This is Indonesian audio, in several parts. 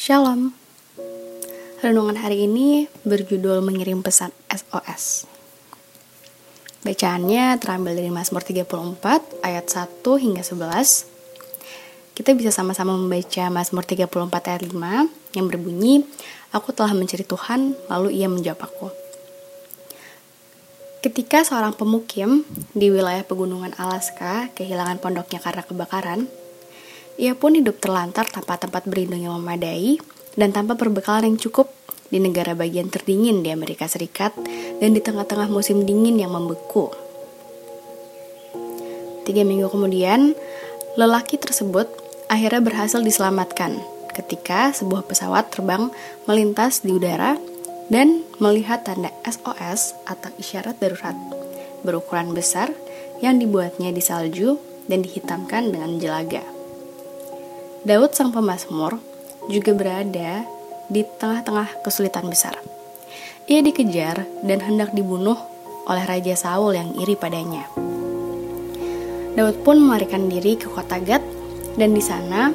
Shalom. Renungan hari ini berjudul mengirim pesan SOS. Bacaannya terambil dari Mazmur 34 ayat 1 hingga 11. Kita bisa sama-sama membaca Mazmur 34 ayat 5 yang berbunyi, Aku telah mencari Tuhan, lalu ia menjawab aku. Ketika seorang pemukim di wilayah pegunungan Alaska kehilangan pondoknya karena kebakaran, ia pun hidup terlantar tanpa tempat berlindung yang memadai dan tanpa perbekalan yang cukup di negara bagian terdingin di Amerika Serikat dan di tengah-tengah musim dingin yang membeku. Tiga minggu kemudian, lelaki tersebut akhirnya berhasil diselamatkan ketika sebuah pesawat terbang melintas di udara dan melihat tanda SOS atau isyarat darurat berukuran besar yang dibuatnya di salju dan dihitamkan dengan jelaga. Daud sang pemazmur juga berada di tengah-tengah kesulitan besar. Ia dikejar dan hendak dibunuh oleh Raja Saul yang iri padanya. Daud pun melarikan diri ke kota Gad dan di sana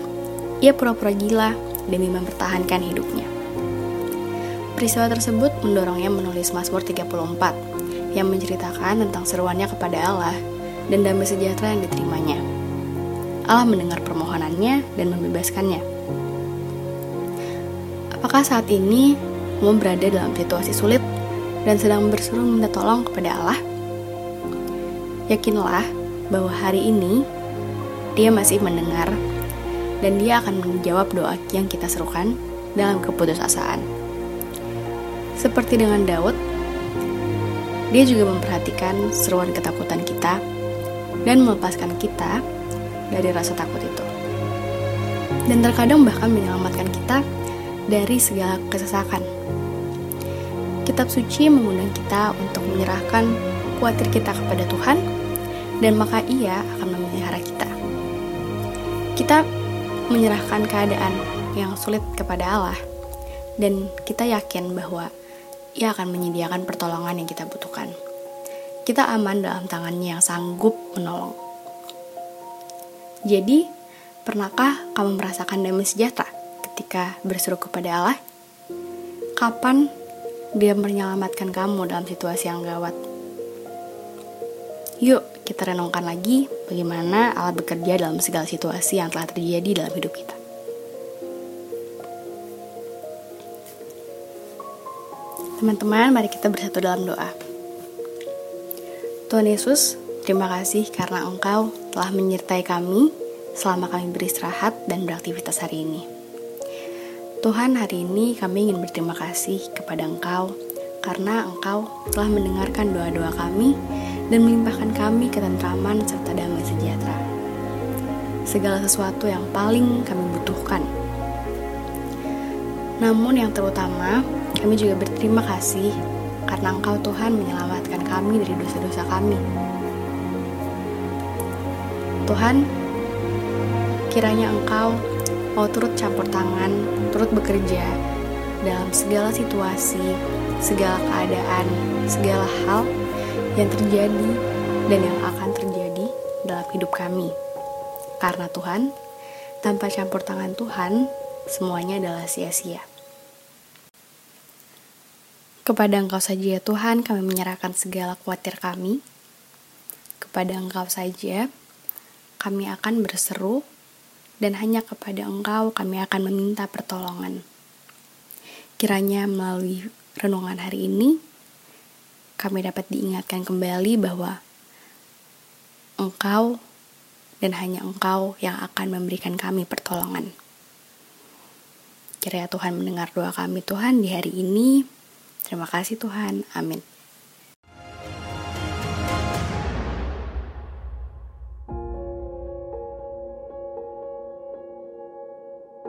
ia pura-pura gila demi mempertahankan hidupnya. Peristiwa tersebut mendorongnya menulis Mazmur 34 yang menceritakan tentang seruannya kepada Allah dan damai sejahtera yang diterimanya. Allah mendengar permohonannya dan membebaskannya. Apakah saat ini kamu berada dalam situasi sulit dan sedang berseru minta tolong kepada Allah? Yakinlah bahwa hari ini Dia masih mendengar dan Dia akan menjawab doa yang kita serukan dalam keputusasaan. Seperti dengan Daud, dia juga memperhatikan seruan ketakutan kita dan melepaskan kita dari rasa takut itu. Dan terkadang bahkan menyelamatkan kita dari segala kesesakan. Kitab suci mengundang kita untuk menyerahkan khawatir kita kepada Tuhan dan maka ia akan memelihara kita. Kita menyerahkan keadaan yang sulit kepada Allah dan kita yakin bahwa ia akan menyediakan pertolongan yang kita butuhkan. Kita aman dalam tangannya yang sanggup menolong. Jadi, pernahkah kamu merasakan damai sejahtera ketika berseru kepada Allah? Kapan dia menyelamatkan kamu dalam situasi yang gawat? Yuk, kita renungkan lagi bagaimana Allah bekerja dalam segala situasi yang telah terjadi dalam hidup kita. Teman-teman, mari kita bersatu dalam doa. Tuhan Yesus, Terima kasih karena Engkau telah menyertai kami selama kami beristirahat dan beraktivitas hari ini. Tuhan, hari ini kami ingin berterima kasih kepada Engkau karena Engkau telah mendengarkan doa-doa kami dan melimpahkan kami ketentraman serta damai sejahtera. Segala sesuatu yang paling kami butuhkan. Namun yang terutama, kami juga berterima kasih karena Engkau Tuhan menyelamatkan kami dari dosa-dosa kami Tuhan, kiranya Engkau mau turut campur tangan, turut bekerja dalam segala situasi, segala keadaan, segala hal yang terjadi dan yang akan terjadi dalam hidup kami. Karena Tuhan, tanpa campur tangan Tuhan, semuanya adalah sia-sia. Kepada Engkau saja ya Tuhan, kami menyerahkan segala khawatir kami. Kepada Engkau saja, kami akan berseru, dan hanya kepada Engkau kami akan meminta pertolongan. Kiranya melalui renungan hari ini, kami dapat diingatkan kembali bahwa Engkau dan hanya Engkau yang akan memberikan kami pertolongan. Kiranya Tuhan mendengar doa kami Tuhan di hari ini. Terima kasih Tuhan. Amin.